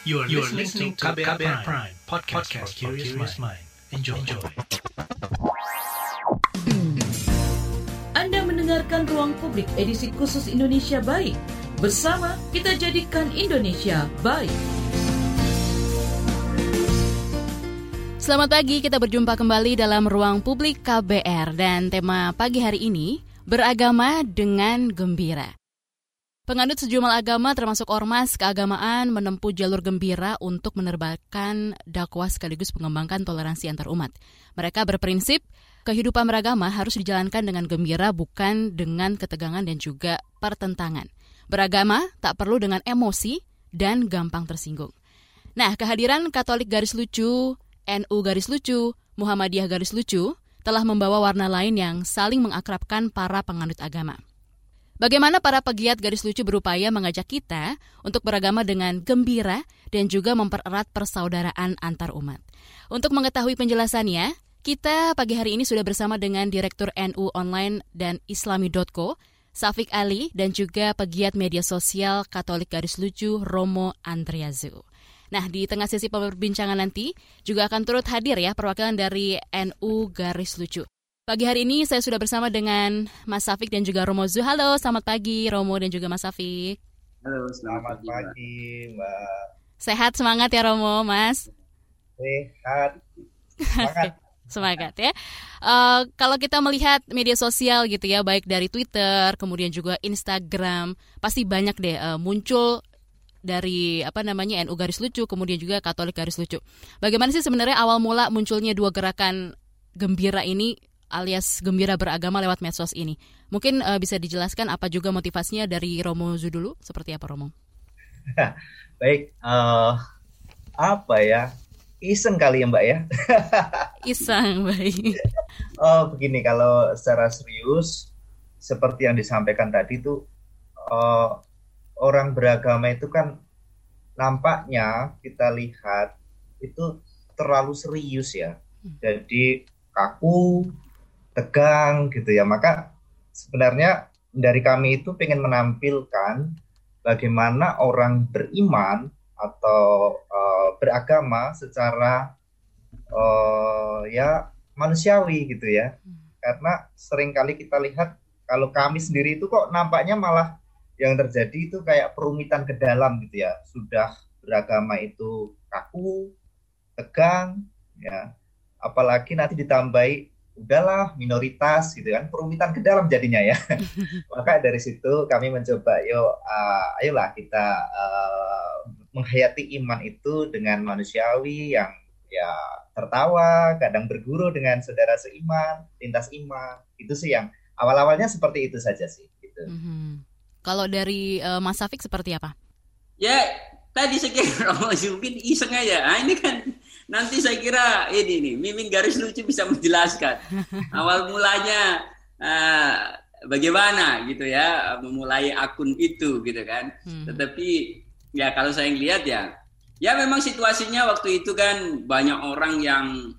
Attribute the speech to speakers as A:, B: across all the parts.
A: You are, you are listening to KBR, KBR Prime, Prime podcast, podcast for curious mind. Enjoy. Enjoy.
B: Anda mendengarkan Ruang Publik edisi khusus Indonesia Baik. Bersama kita jadikan Indonesia baik.
C: Selamat pagi, kita berjumpa kembali dalam Ruang Publik KBR dan tema pagi hari ini beragama dengan gembira. Penganut sejumlah agama termasuk ormas keagamaan menempuh jalur gembira untuk menerbangkan dakwah sekaligus mengembangkan toleransi antar umat. Mereka berprinsip kehidupan beragama harus dijalankan dengan gembira bukan dengan ketegangan dan juga pertentangan. Beragama tak perlu dengan emosi dan gampang tersinggung. Nah, kehadiran Katolik garis lucu, NU garis lucu, Muhammadiyah garis lucu telah membawa warna lain yang saling mengakrabkan para penganut agama. Bagaimana para pegiat garis lucu berupaya mengajak kita untuk beragama dengan gembira dan juga mempererat persaudaraan antar umat. Untuk mengetahui penjelasannya, kita pagi hari ini sudah bersama dengan Direktur NU Online dan Islami.co, Safik Ali, dan juga pegiat media sosial Katolik Garis Lucu Romo Andriazu. Nah, di tengah sesi perbincangan nanti juga akan turut hadir ya perwakilan dari NU Garis Lucu. Pagi hari ini saya sudah bersama dengan Mas Safik dan juga Romo Zu. Halo, selamat pagi Romo dan juga Mas Safik.
D: Halo, selamat, selamat pagi, Mbak.
C: Sehat semangat ya Romo, Mas.
D: Sehat. Semangat.
C: semangat ya. Uh, kalau kita melihat media sosial gitu ya, baik dari Twitter, kemudian juga Instagram, pasti banyak deh uh, muncul dari apa namanya NU garis lucu, kemudian juga Katolik garis lucu. Bagaimana sih sebenarnya awal mula munculnya dua gerakan gembira ini alias gembira beragama lewat medsos ini. Mungkin uh, bisa dijelaskan apa juga motivasinya dari Romo Zudulu? Seperti apa Romo?
D: Baik, uh, apa ya? Iseng kali ya Mbak ya?
C: Iseng, baik.
D: oh begini, kalau secara serius, seperti yang disampaikan tadi tuh, uh, orang beragama itu kan nampaknya kita lihat itu terlalu serius ya. Hmm. Jadi kaku, tegang gitu ya. Maka sebenarnya dari kami itu pengen menampilkan bagaimana orang beriman atau uh, beragama secara uh, ya manusiawi gitu ya. Karena sering kali kita lihat kalau kami sendiri itu kok nampaknya malah yang terjadi itu kayak perumitan ke dalam gitu ya. Sudah beragama itu kaku, tegang ya. Apalagi nanti ditambahi udahlah minoritas gitu kan. Perumitan ke dalam jadinya ya. Maka dari situ kami mencoba yuk uh, ayolah kita uh, menghayati iman itu dengan manusiawi yang ya tertawa kadang berguru dengan saudara seiman lintas iman. Itu sih yang awal-awalnya seperti itu saja sih gitu. Mm-hmm.
C: kalau dari uh, Mas Safik seperti apa?
E: Ya tadi saya kira mungkin iseng aja. Nah, ini kan nanti saya kira ini nih Mimin garis lucu bisa menjelaskan awal mulanya uh, bagaimana gitu ya memulai akun itu gitu kan. Hmm. Tetapi ya kalau saya lihat ya ya memang situasinya waktu itu kan banyak orang yang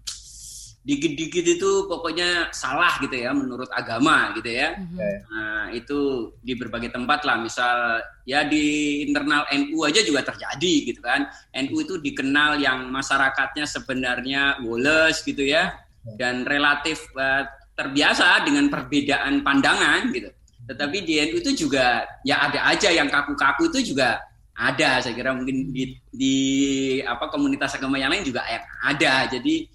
E: dikit-dikit itu pokoknya salah gitu ya menurut agama gitu ya. Mm-hmm. Nah, itu di berbagai tempat lah, misal ya di internal NU aja juga terjadi gitu kan. NU itu dikenal yang masyarakatnya sebenarnya woles gitu ya dan relatif uh, terbiasa dengan perbedaan pandangan gitu. Tetapi di NU itu juga ya ada aja yang kaku-kaku itu juga ada. Saya kira mungkin di, di apa komunitas agama yang lain juga yang ada. Jadi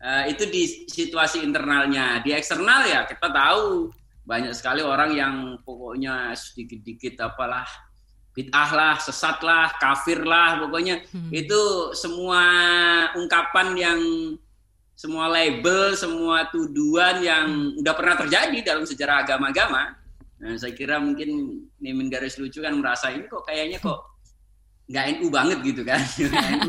E: uh, itu di situasi internalnya. Di eksternal ya kita tahu banyak sekali orang yang pokoknya sedikit-dikit apalah bid'ah lah, sesat lah, kafir lah, pokoknya hmm. itu semua ungkapan yang semua label, semua tuduhan yang hmm. udah pernah terjadi dalam sejarah agama-agama. Nah, saya kira mungkin Nimin garis lucu kan merasa ini kok kayaknya kok nggak NU banget gitu kan.
C: kan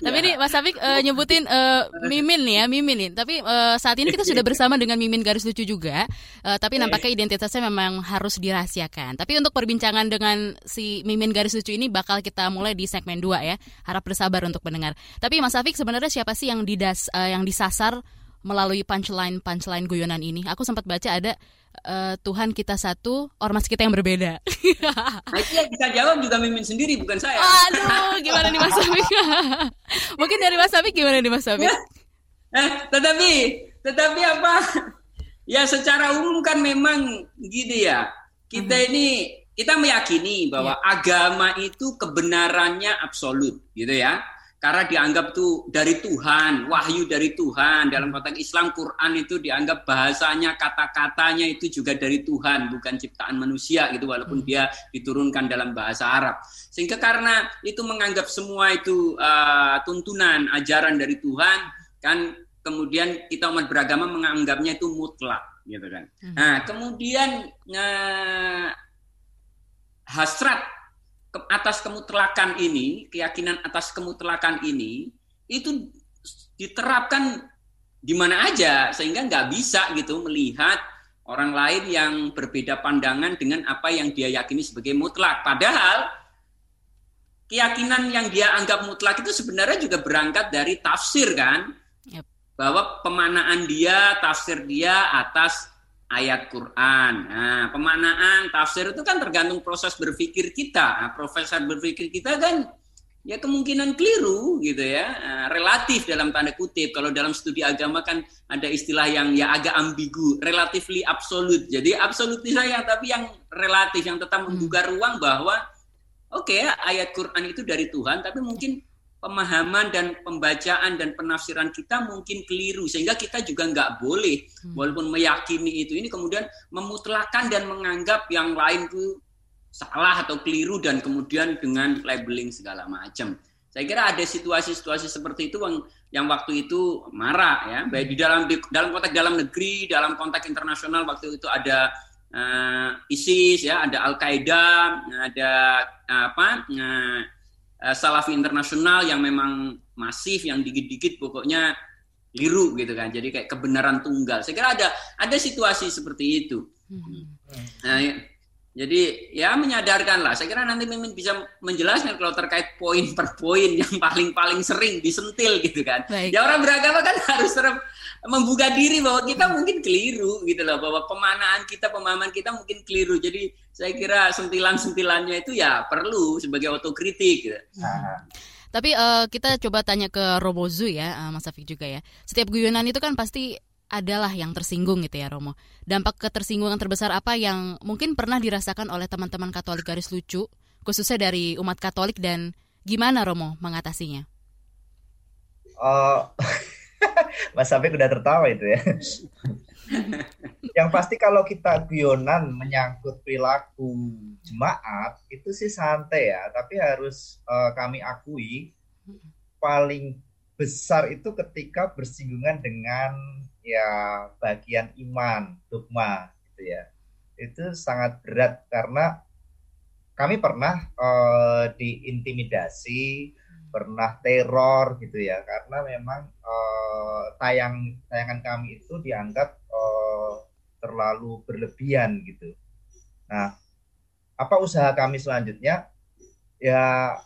C: Tapi nih Mas Safik uh, nyebutin uh, Mimin nih ya, Mimin nih. Tapi uh, saat ini kita sudah bersama dengan Mimin garis lucu juga. Uh, tapi nampaknya identitasnya memang harus dirahasiakan. Tapi untuk perbincangan dengan si Mimin garis lucu ini bakal kita mulai di segmen 2 ya. Harap bersabar untuk mendengar. Tapi Mas Safik sebenarnya siapa sih yang didas uh, yang disasar melalui punchline punchline guyonan ini? Aku sempat baca ada uh, Tuhan kita satu, ormas kita yang berbeda.
E: yang bisa jawab juga Mimin sendiri, bukan saya.
C: Aduh, gimana nih Mas Afik? Mungkin dari Mas Afik gimana nih Mas Afik?
E: eh, tetapi, tetapi apa? Ya secara umum kan memang gini ya. Kita uh-huh. ini kita meyakini bahwa yeah. agama itu kebenarannya absolut, gitu ya karena dianggap tuh dari Tuhan, wahyu dari Tuhan. Dalam konteks Islam, Quran itu dianggap bahasanya, kata-katanya itu juga dari Tuhan, bukan ciptaan manusia gitu, walaupun hmm. dia diturunkan dalam bahasa Arab. Sehingga karena itu menganggap semua itu uh, tuntunan, ajaran dari Tuhan, kan kemudian kita umat beragama menganggapnya itu mutlak, gitu kan. Hmm. Nah, kemudian uh, hasrat atas kemutlakan ini, keyakinan atas kemutlakan ini itu diterapkan di mana aja sehingga nggak bisa gitu melihat orang lain yang berbeda pandangan dengan apa yang dia yakini sebagai mutlak. Padahal keyakinan yang dia anggap mutlak itu sebenarnya juga berangkat dari tafsir kan, yep. bahwa pemanaan dia, tafsir dia atas ayat Quran. Nah, pemaknaan tafsir itu kan tergantung proses berpikir kita. Nah, proses berpikir kita kan ya kemungkinan keliru gitu ya, nah, relatif dalam tanda kutip. Kalau dalam studi agama kan ada istilah yang ya agak ambigu, relatively absolute. Jadi absolut saya tapi yang relatif yang tetap membuka ruang bahwa oke okay, ayat Quran itu dari Tuhan, tapi mungkin pemahaman dan pembacaan dan penafsiran kita mungkin keliru sehingga kita juga nggak boleh hmm. walaupun meyakini itu ini kemudian memutlakan dan menganggap yang lain itu salah atau keliru dan kemudian dengan labeling segala macam. Saya kira ada situasi-situasi seperti itu yang yang waktu itu marah ya, baik di dalam di, dalam konteks dalam negeri, dalam konteks internasional waktu itu ada uh, ISIS ya, ada Al Qaeda, ada uh, apa? Uh, uh, Salafi internasional yang memang masif, yang dikit-dikit pokoknya liru gitu kan. Jadi kayak kebenaran tunggal. Saya kira ada ada situasi seperti itu. Hmm. Nah, ya, jadi ya menyadarkan lah. Saya kira nanti Mimin bisa menjelaskan kalau terkait poin per poin yang paling-paling sering disentil gitu kan. Baik. Ya orang beragama kan harus terus membuka diri bahwa kita mungkin keliru gitu loh. Bahwa pemanaan kita, pemahaman kita mungkin keliru. Jadi saya kira sentilan-sentilannya itu ya perlu sebagai otokritik gitu. Hmm.
C: Tapi uh, kita coba tanya ke Robozu ya, uh, Mas Afik juga ya. Setiap guyonan itu kan pasti adalah yang tersinggung gitu ya Romo. Dampak ketersinggungan terbesar apa yang mungkin pernah dirasakan oleh teman-teman Katolik garis lucu, khususnya dari umat Katolik dan gimana Romo mengatasinya?
D: Uh, Mas Sabik udah tertawa itu ya. yang pasti kalau kita guyonan menyangkut perilaku jemaat itu sih santai ya, tapi harus uh, kami akui paling besar itu ketika bersinggungan dengan ya bagian iman dogma gitu ya. Itu sangat berat karena kami pernah uh, diintimidasi pernah teror gitu ya. Karena memang uh, tayang tayangan kami itu dianggap uh, terlalu berlebihan gitu. Nah apa usaha kami selanjutnya? Ya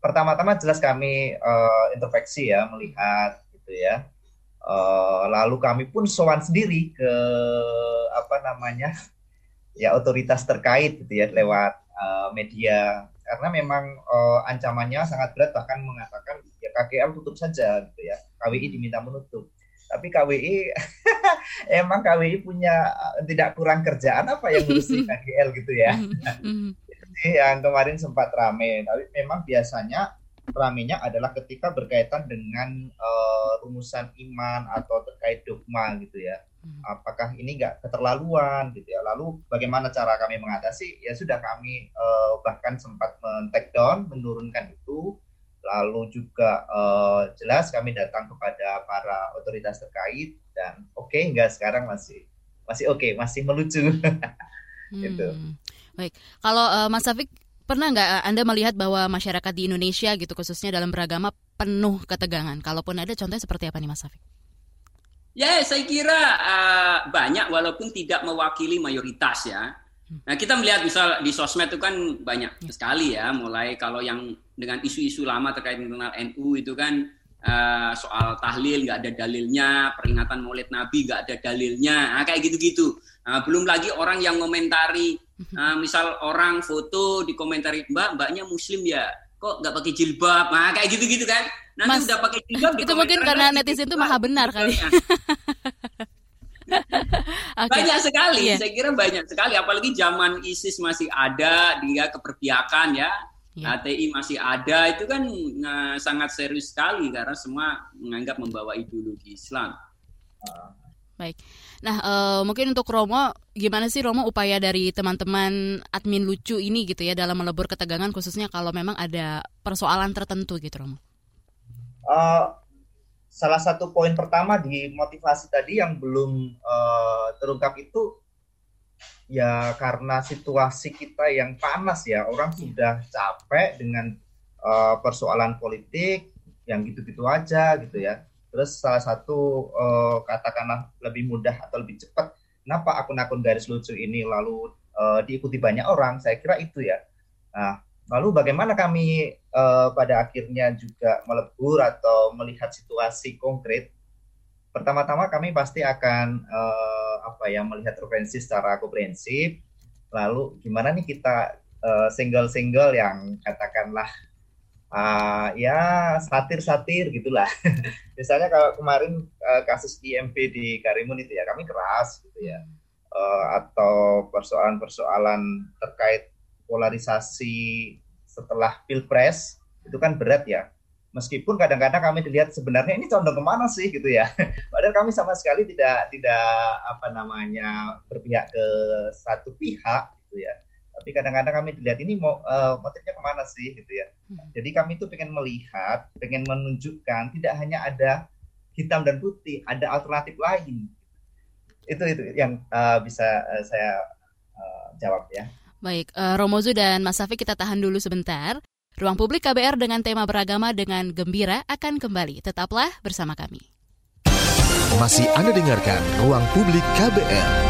D: pertama-tama jelas kami uh, introspeksi ya melihat gitu ya Uh, lalu kami pun sowan sendiri ke apa namanya ya otoritas terkait gitu ya lewat uh, media. Karena memang uh, ancamannya sangat berat bahkan mengatakan ya KGL tutup saja gitu ya. KWI hmm. diminta menutup. Tapi KWI emang KWI punya tidak kurang kerjaan apa yang ngurusi KGL gitu ya. Hmm. jadi yang kemarin sempat rame. Tapi memang biasanya ramenya adalah ketika berkaitan dengan uh, rumusan iman atau terkait dogma gitu ya. Hmm. Apakah ini enggak keterlaluan gitu ya? Lalu bagaimana cara kami mengatasi? Ya sudah kami uh, bahkan sempat men-take down, menurunkan itu. Lalu juga uh, jelas kami datang kepada para otoritas terkait dan oke okay, enggak sekarang masih masih oke, okay, masih melucu. gitu.
C: Hmm. Baik. Kalau uh, Mas Safik pernah nggak eh, Anda melihat bahwa masyarakat di Indonesia gitu khususnya dalam beragama penuh ketegangan? Kalaupun ada contohnya seperti apa nih Mas Safik?
E: Ya, saya kira uh, banyak walaupun tidak mewakili mayoritas ya. Hmm. Nah, kita melihat misal di sosmed itu kan banyak ya. sekali ya, mulai kalau yang dengan isu-isu lama terkait internal NU itu kan uh, soal tahlil nggak ada dalilnya, peringatan Maulid Nabi nggak ada dalilnya, nah, kayak gitu-gitu. Nah, belum lagi orang yang komentari, uh, misal orang foto di komentari Mbak, Mbaknya Muslim ya, kok nggak pakai jilbab, nah kayak gitu-gitu kan. Nanti
C: Mas,
E: udah pakai jilbab
C: itu mungkin karena netizen itu maha benar kali.
E: okay. Banyak sekali, yeah. saya kira banyak sekali. Apalagi zaman ISIS masih ada, dia keperpihakan ya, yeah. HTI masih ada, itu kan nah, sangat serius sekali karena semua menganggap membawa ideologi Islam.
C: Baik. Nah, uh, mungkin untuk Romo, gimana sih Romo upaya dari teman-teman admin lucu ini gitu ya dalam melebur ketegangan khususnya kalau memang ada persoalan tertentu gitu Romo?
D: Uh, salah satu poin pertama di motivasi tadi yang belum uh, terungkap itu ya karena situasi kita yang panas ya. Orang sudah capek dengan uh, persoalan politik yang gitu-gitu aja gitu ya terus salah satu uh, katakanlah lebih mudah atau lebih cepat kenapa akun-akun garis lucu ini lalu uh, diikuti banyak orang saya kira itu ya nah Lalu bagaimana kami uh, pada akhirnya juga melebur atau melihat situasi konkret? Pertama-tama kami pasti akan uh, apa ya melihat referensi secara komprehensif. Lalu gimana nih kita single-single uh, yang katakanlah uh, ya satir-satir gitulah. Misalnya kalau kemarin uh, kasus IMP di Karimun itu ya kami keras gitu ya. Uh, atau persoalan-persoalan terkait polarisasi setelah pilpres itu kan berat ya meskipun kadang-kadang kami dilihat sebenarnya ini condong ke mana sih gitu ya padahal kami sama sekali tidak tidak apa namanya berpihak ke satu pihak gitu ya tapi kadang-kadang kami dilihat ini mau uh, motifnya ke mana sih gitu ya hmm. jadi kami itu pengen melihat pengen menunjukkan tidak hanya ada hitam dan putih ada alternatif lain itu itu yang uh, bisa uh, saya uh, jawab ya
C: Baik, uh, Romozu dan Mas Safi kita tahan dulu sebentar. Ruang Publik KBR dengan tema beragama dengan gembira akan kembali. Tetaplah bersama kami.
F: Masih Anda dengarkan Ruang Publik KBR.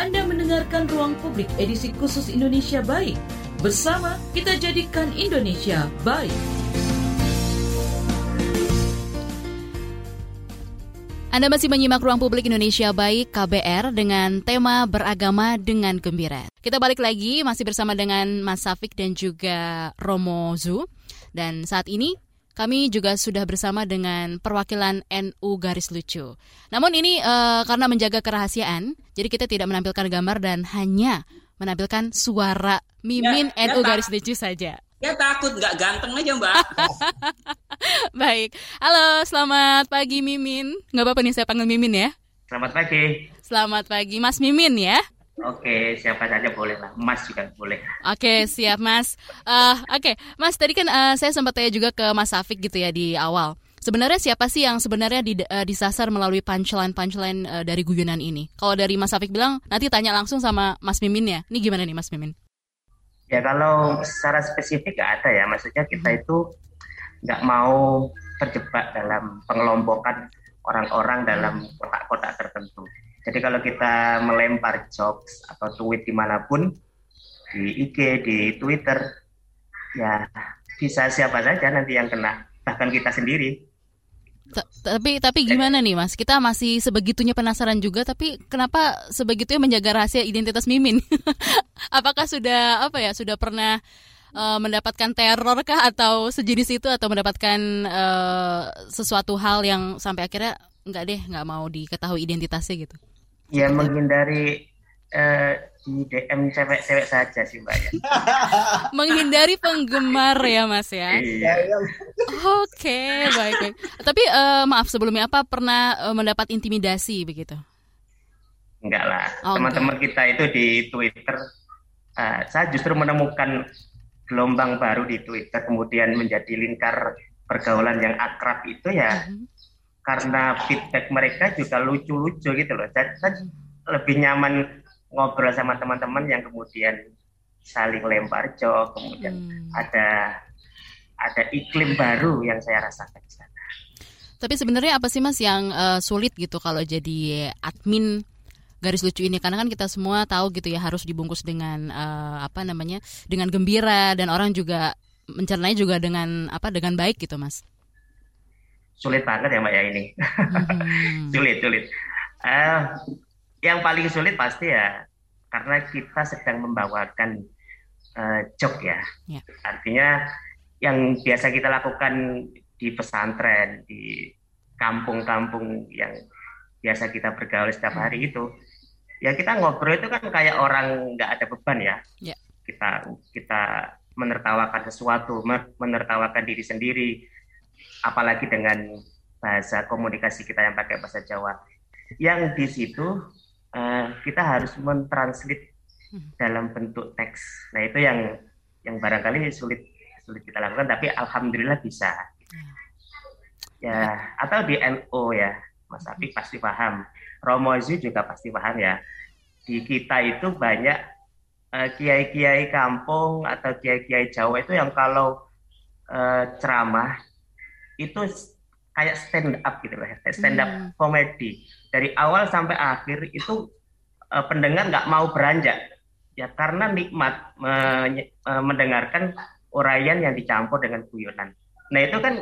B: Anda mendengarkan Ruang Publik edisi khusus Indonesia Baik. Bersama kita jadikan Indonesia baik.
C: Anda masih menyimak Ruang Publik Indonesia Baik KBR dengan tema beragama dengan gembira. Kita balik lagi masih bersama dengan Mas Safik dan juga Romo Zu. Dan saat ini kami juga sudah bersama dengan perwakilan NU Garis Lucu. Namun ini uh, karena menjaga kerahasiaan, jadi kita tidak menampilkan gambar dan hanya menampilkan suara Mimin ya, NU ya, Garis Lucu saja.
E: Ya takut nggak ganteng aja mbak.
C: Baik, halo selamat pagi Mimin. Nggak apa-apa nih saya panggil Mimin ya.
G: Selamat pagi.
C: Selamat pagi Mas Mimin ya.
G: Oke, siapa saja boleh lah. Mas juga boleh.
C: Oke, siap Mas. Uh, Oke, Mas tadi kan uh, saya sempat tanya juga ke Mas Safik gitu ya di awal. Sebenarnya siapa sih yang sebenarnya di, uh, disasar melalui punchline-punchline uh, dari guyonan ini? Kalau dari Mas Safik bilang, nanti tanya langsung sama Mas Mimin ya. Ini gimana nih Mas Mimin?
G: Ya kalau secara spesifik gak ada ya. Maksudnya kita hmm. itu nggak mau terjebak dalam pengelompokan orang-orang dalam kotak-kotak tertentu. Jadi kalau kita melempar jokes atau tweet di mana pun, di IG, di Twitter, ya bisa siapa saja nanti yang kena, bahkan kita sendiri.
C: Tapi tapi gimana nih Mas? Kita masih sebegitunya penasaran juga tapi kenapa sebegitunya menjaga rahasia identitas Mimin? Apakah sudah apa ya? Sudah pernah uh, mendapatkan teror kah atau sejenis itu atau mendapatkan uh, sesuatu hal yang sampai akhirnya nggak deh nggak mau diketahui identitasnya gitu?
G: Ya menghindari uh, di DM cewek-cewek saja sih mbak ya.
C: Menghindari penggemar ya mas ya.
G: Iya.
C: Oke baik baik. Tapi uh, maaf sebelumnya apa pernah uh, mendapat intimidasi begitu?
G: Enggak lah. Oh, Teman-teman okay. kita itu di Twitter, uh, saya justru menemukan gelombang baru di Twitter, kemudian menjadi lingkar pergaulan yang akrab itu ya. -huh. Karena feedback mereka juga lucu-lucu gitu loh. Saya, lebih nyaman ngobrol sama teman-teman yang kemudian saling lempar jok, kemudian hmm. ada ada iklim baru yang saya rasakan di sana.
C: Tapi sebenarnya apa sih Mas yang uh, sulit gitu kalau jadi admin garis lucu ini karena kan kita semua tahu gitu ya harus dibungkus dengan uh, apa namanya dengan gembira dan orang juga mencernanya juga dengan apa dengan baik gitu Mas.
G: Sulit banget ya Mbak ya ini. Hmm. sulit sulit. Uh, yang paling sulit pasti ya karena kita sedang membawakan uh, job ya. ya. Artinya yang biasa kita lakukan di pesantren, di kampung-kampung yang biasa kita bergaul setiap hari hmm. itu, ya kita ngobrol itu kan kayak orang nggak ada beban ya. ya. Kita kita menertawakan sesuatu, menertawakan diri sendiri, apalagi dengan bahasa komunikasi kita yang pakai bahasa Jawa. Yang di situ uh, kita harus mentranslate hmm. dalam bentuk teks. Nah itu yang yang barangkali sulit sulit kita lakukan, tapi alhamdulillah bisa. Hmm. Ya atau di NO ya, Mas Afi pasti paham. Romozu juga pasti paham ya. Di kita itu banyak kiai eh, kiai-kiai kampung atau kiai-kiai Jawa itu yang kalau uh, ceramah itu kayak stand up gitu loh, stand up hmm. komedi dari awal sampai akhir itu uh, pendengar nggak mau beranjak ya karena nikmat me uh, mendengarkan uraian yang dicampur dengan guyonan. Nah itu kan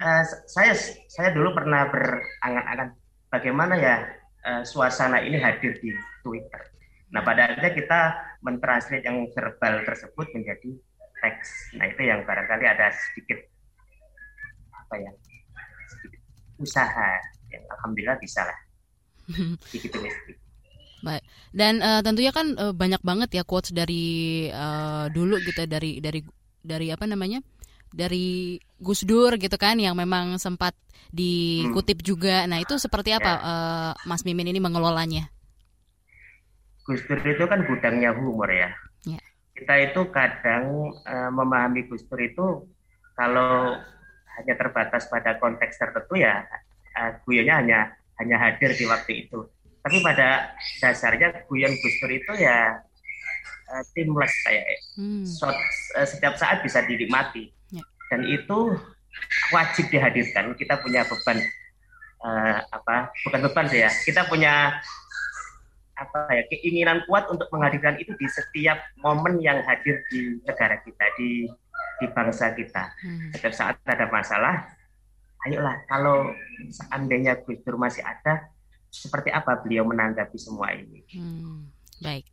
G: uh, saya saya dulu pernah berangan-angan bagaimana ya uh, suasana ini hadir di Twitter. Nah pada akhirnya kita mentranslate yang verbal tersebut menjadi teks. Nah itu yang barangkali ada sedikit apa ya sedikit usaha yang alhamdulillah bisa lah sedikit demi sedikit.
C: Baik. Dan uh, tentunya kan uh, banyak banget ya quotes dari uh, dulu gitu dari dari dari apa namanya? Dari Gus Dur gitu kan yang memang sempat dikutip hmm. juga. Nah, itu seperti apa ya. uh, Mas Mimin ini mengelolanya?
G: Gus Dur itu kan gudangnya humor ya. ya. Kita itu kadang uh, memahami Gus Dur itu kalau hanya terbatas pada konteks tertentu ya uh, guyonnya hanya hanya hadir di waktu itu. Tapi pada dasarnya guyon Gus Dur itu ya uh, kayak hmm. shot, uh, setiap saat bisa dinikmati. Dan itu wajib dihadirkan. Kita punya beban uh, apa? Bukan beban sih ya. Kita punya apa ya keinginan kuat untuk menghadirkan itu di setiap momen yang hadir di negara kita di di bangsa kita. Hmm. Setiap saat ada masalah, ayolah kalau seandainya Gus Dur masih ada, seperti apa beliau menanggapi semua ini?
C: Hmm, baik.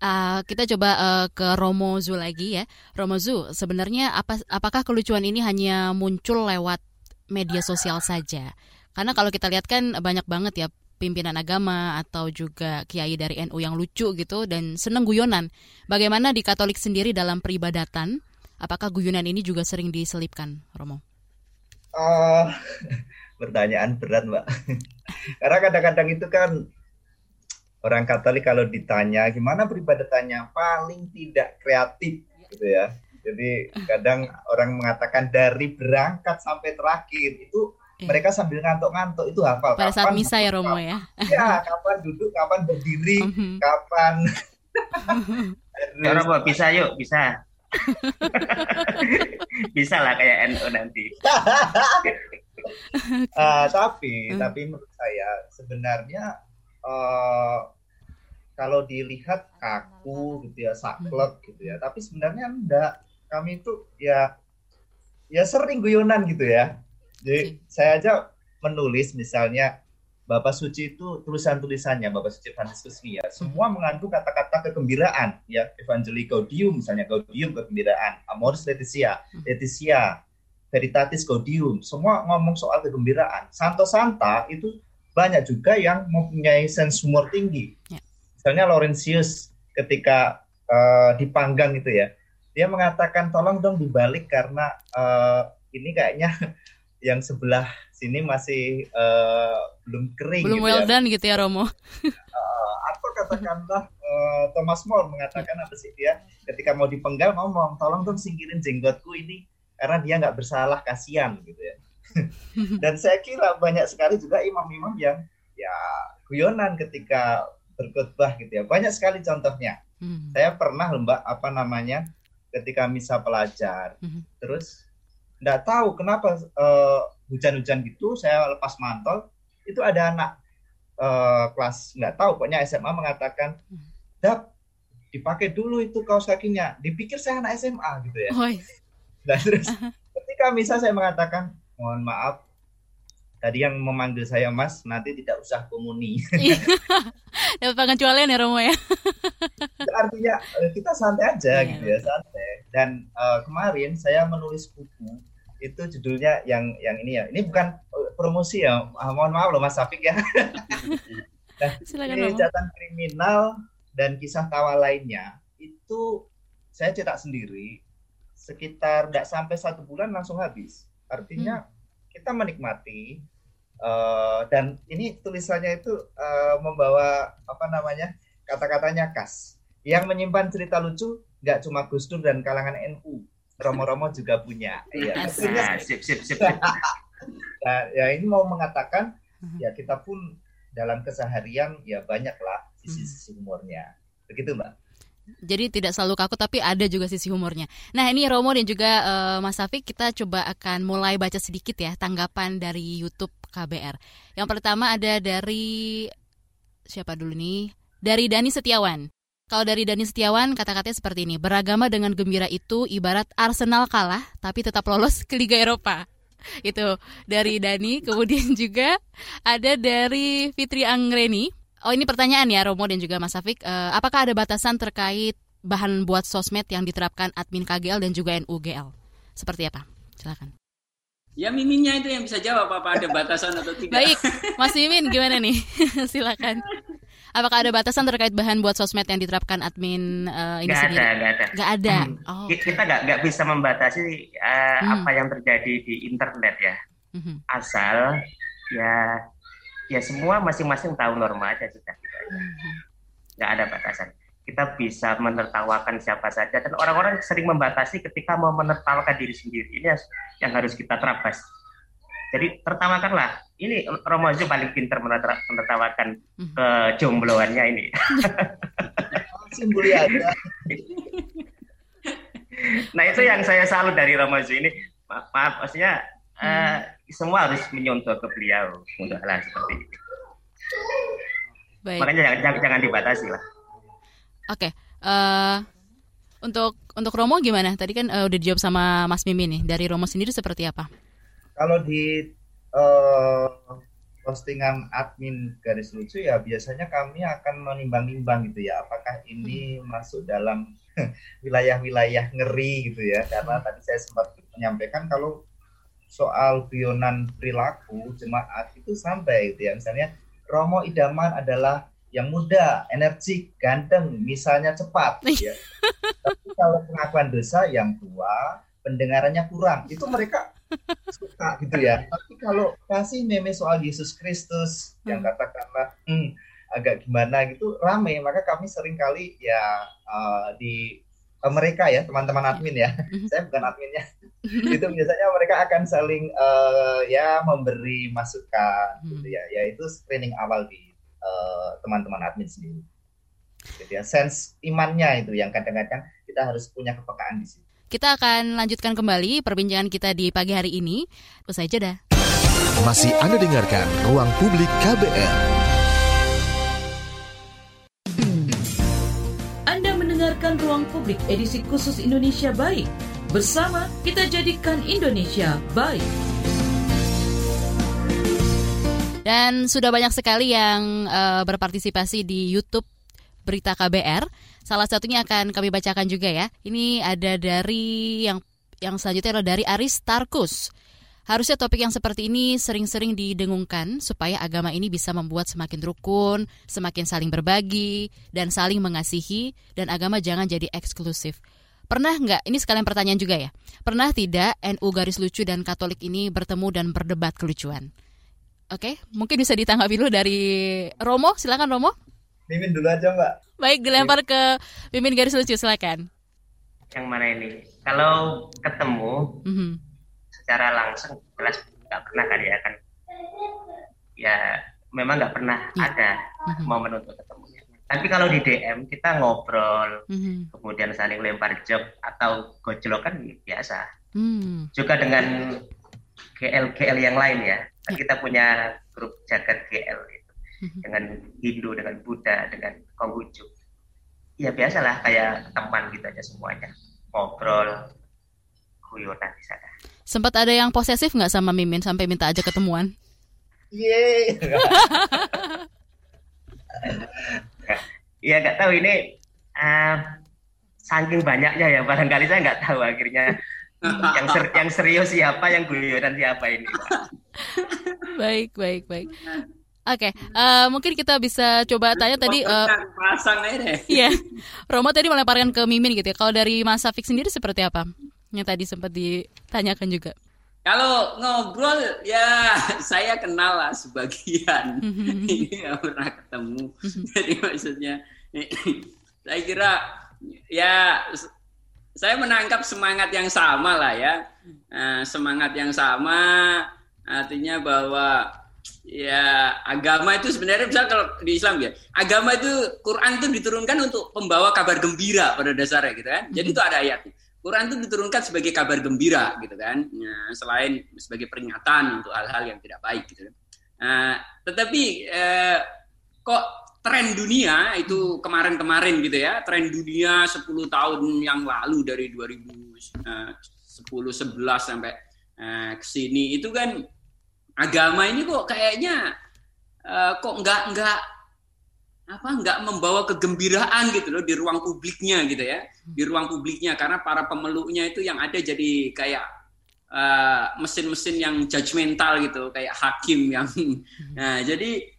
C: Uh, kita coba uh, ke Romo Zu lagi ya. Romo Zu, sebenarnya apa apakah kelucuan ini hanya muncul lewat media sosial saja? Karena kalau kita lihat kan banyak banget ya pimpinan agama atau juga kiai dari NU yang lucu gitu dan seneng guyonan. Bagaimana di Katolik sendiri dalam peribadatan? Apakah guyonan ini juga sering diselipkan, Romo?
D: Uh, pertanyaan berat, Mbak. Karena kadang-kadang itu kan orang Katolik kalau ditanya gimana peribadatannya paling tidak kreatif gitu ya. Jadi kadang orang mengatakan dari berangkat sampai terakhir itu eh. mereka sambil ngantuk-ngantuk itu hafal.
C: Pada saat misa ya Romo ya.
D: Ya, kapan duduk, kapan berdiri, mhm. kapan.
G: ya Romo bisa yuk, bisa. bisa lah kayak NU nanti.
D: uh, tapi hmm. tapi menurut saya sebenarnya uh, kalau dilihat kaku gitu ya saklek gitu ya. Tapi sebenarnya enggak. Kami itu ya ya sering guyonan gitu ya. Jadi saya aja menulis misalnya Bapak Suci itu tulisan-tulisannya Bapak Suci Franciscus ya. Semua mengandung kata-kata kegembiraan ya. Evangelii Gaudium misalnya Gaudium kegembiraan. Amoris Laetitia Laetitia Veritatis Gaudium. Semua ngomong soal kegembiraan. Santo Santa itu banyak juga yang mempunyai sense humor tinggi misalnya Laurentius ketika uh, dipanggang itu ya dia mengatakan tolong dong dibalik karena uh, ini kayaknya yang sebelah sini masih uh, belum kering.
C: Belum
D: gitu
C: well
D: ya.
C: done gitu ya Romo.
D: Uh, atau katakanlah uh, Thomas More mengatakan apa sih dia ketika mau dipenggal ngomong tolong dong singkirin jenggotku ini karena dia nggak bersalah kasihan gitu ya. Dan saya kira banyak sekali juga imam-imam yang ya guyonan ketika berkhotbah gitu ya. Banyak sekali contohnya.
C: Hmm.
D: Saya pernah lembak apa namanya ketika misa pelajar.
C: Hmm.
D: Terus nggak tahu kenapa uh, hujan-hujan gitu saya lepas mantel itu ada anak uh, kelas nggak tahu pokoknya SMA mengatakan dap dipakai dulu itu kaos kakinya dipikir saya anak SMA gitu ya
C: Oi.
D: nah terus ketika misa saya mengatakan mohon maaf. Tadi yang memanggil saya mas nanti tidak usah komuni.
C: Dapat pengecualian ya Romo ya.
D: artinya eh, kita santai aja gitu ya santai. Dan uh, kemarin saya menulis buku itu judulnya yang yang ini ya. Ini bukan uh, promosi ya. Ah, mohon maaf loh Mas Safik ya. Nah,
C: Silakan,
D: ini catatan kriminal dan kisah tawa lainnya. Itu saya cetak sendiri sekitar tidak sampai satu bulan langsung habis artinya kita menikmati eh, dan ini tulisannya itu eh, membawa apa namanya kata-katanya khas. Yang menyimpan cerita lucu nggak cuma Gus Dur dan kalangan NU Romo-Romo juga punya. Iya.
G: Asik.
D: Akhirnya-
G: Sip, sip, sip.
D: nah, ya ini mau mengatakan ya kita pun dalam keseharian ya banyaklah sisi-sisi humornya. Begitu mbak
C: Jadi tidak selalu kaku tapi ada juga sisi humornya. Nah ini Romo dan juga eh, Mas Safik kita coba akan mulai baca sedikit ya tanggapan dari YouTube KBR. Yang pertama ada dari siapa dulu nih? Dari Dani Setiawan. Kalau dari Dani Setiawan kata-katanya seperti ini. Beragama dengan gembira itu ibarat Arsenal kalah tapi tetap lolos ke Liga Eropa. Itu dari Dani. Kemudian juga ada dari Fitri Anggreni. Oh ini pertanyaan ya Romo dan juga Mas Safik. Eh, apakah ada batasan terkait bahan buat sosmed yang diterapkan admin KGL dan juga NUGL? Seperti apa? Silakan.
E: Ya miminnya itu yang bisa jawab apa ada batasan atau tidak.
C: Baik, Mas Mimin gimana nih? Silakan. Apakah ada batasan terkait bahan buat sosmed yang diterapkan admin eh, ini
G: Nggak
C: sendiri?
G: ada, nggak ada.
C: Nggak ada.
G: Hmm.
C: Oh,
G: Ki- Kita nggak nggak bisa membatasi uh,
C: Hmm.
G: apa yang terjadi di internet ya.
C: Mhm.
G: Asal ya ya semua masing-masing tahu norma aja sudah.
C: Mhm.
G: Nggak ada batasan. Kita bisa menertawakan siapa saja dan orang-orang sering membatasi ketika mau menertawakan diri sendiri. Ini yang- harus kita terabas. Jadi tertawakanlah. Ini Romo paling pintar menerta- menertawakan kejombloannya ini.
D: simbol aja
G: Nah itu yang saya salut dari Romozu ini. Maaf, maaf maksudnya eh, semua harus menyontoh ke beliau untuk hal seperti itu.
C: Baik.
G: Makanya jangan, jangan, jangan dibatasi lah.
C: Oke. eh, untuk untuk Romo gimana? Tadi kan eh, udah dijawab sama Mas Mimin nih. Dari Romo sendiri seperti apa?
D: kalau di eh, postingan admin garis lucu ya biasanya kami akan menimbang-nimbang gitu ya apakah ini masuk dalam wilayah-wilayah ngeri gitu ya karena tadi saya sempat menyampaikan kalau soal guyonan perilaku jemaat itu sampai gitu ya misalnya Romo idaman adalah yang muda, energik, ganteng, misalnya cepat gitu ya. Tapi kalau pengakuan dosa yang tua, pendengarannya kurang, itu mereka suka gitu ya. Tapi kalau kasih meme soal Yesus Kristus yang katakanlah hmm, agak gimana gitu rame, maka kami sering kali ya eh, di mereka ya teman-teman admin ya, saya bukan adminnya, itu biasanya mereka akan saling eh, ya memberi masukan gitu ya, yaitu screening awal di eh, teman-teman admin sendiri. Gitu ya, sense imannya itu yang kadang-kadang kita harus punya kepekaan di situ.
C: Kita akan lanjutkan kembali perbincangan kita di pagi hari ini. Usai jeda.
H: Masih Anda dengarkan Ruang Publik KBR.
B: Mendengarkan Ruang Publik edisi khusus Indonesia Baik. Bersama kita jadikan Indonesia baik.
C: Dan sudah banyak sekali yang uh, berpartisipasi di YouTube Berita KBR. Salah satunya akan kami bacakan juga ya. Ini ada dari yang yang selanjutnya adalah dari Aris Tarkus. Harusnya topik yang seperti ini sering-sering didengungkan supaya agama ini bisa membuat semakin rukun, semakin saling berbagi, dan saling mengasihi, dan agama jangan jadi eksklusif. Pernah nggak, ini sekalian pertanyaan juga ya, pernah tidak NU garis lucu dan Katolik ini bertemu dan berdebat kelucuan? Oke, mungkin bisa ditanggapi dulu dari Romo, silakan Romo.
D: Mimin dulu aja mbak.
C: Baik, dilempar ke Mimin garis lucu, silakan.
G: Yang mana ini? Kalau ketemu, mm -hmm secara langsung jelas nggak pernah kan ya kan ya memang nggak pernah ya. ada mm-hmm. momen untuk ketemunya tapi kalau di DM kita ngobrol mm-hmm. kemudian saling lempar job atau gojlokan ya biasa mm. juga dengan GL GL yang lain ya kan kita punya grup jagat GL itu mm-hmm. dengan Hindu dengan Buddha dengan Konghucu ya biasalah kayak teman gitu aja semuanya ngobrol guyonan di sana
C: Sempat ada yang posesif nggak sama Mimin sampai minta aja ketemuan?
D: Yeay.
G: Iya nggak tahu ini uh, saking banyaknya ya barangkali saya nggak tahu akhirnya yang ser yang serius siapa yang guyonan siapa ini.
C: baik baik baik. Oke, okay, uh, eh, mungkin kita bisa coba tanya tadi. Uh,
E: pasang aja deh.
C: Iya, Romo tadi melemparkan ke Mimin gitu ya. Kalau dari Mas Afik sendiri seperti apa? Yang tadi sempat ditanyakan juga.
E: Kalau ngobrol ya saya kenal lah sebagian. Ini nggak pernah ketemu. Jadi maksudnya saya kira ya saya menangkap semangat yang sama lah ya. Nah, semangat yang sama artinya bahwa ya agama itu sebenarnya bisa kalau di Islam ya agama itu Quran itu diturunkan untuk pembawa kabar gembira pada dasarnya gitu kan. Jadi itu ada ayatnya Quran itu diturunkan sebagai kabar gembira gitu kan, ya, selain sebagai peringatan untuk hal-hal yang tidak baik gitu. Uh, tetapi uh, kok tren dunia itu kemarin-kemarin gitu ya, tren dunia 10 tahun yang lalu dari 2010 11 sampai uh, ke sini itu kan agama ini kok kayaknya uh, kok nggak nggak apa nggak membawa kegembiraan gitu loh di ruang publiknya gitu ya. Di ruang publiknya karena para pemeluknya itu yang ada jadi kayak eh, mesin-mesin uh, yang judgmental gitu kayak hakim yang nah jadi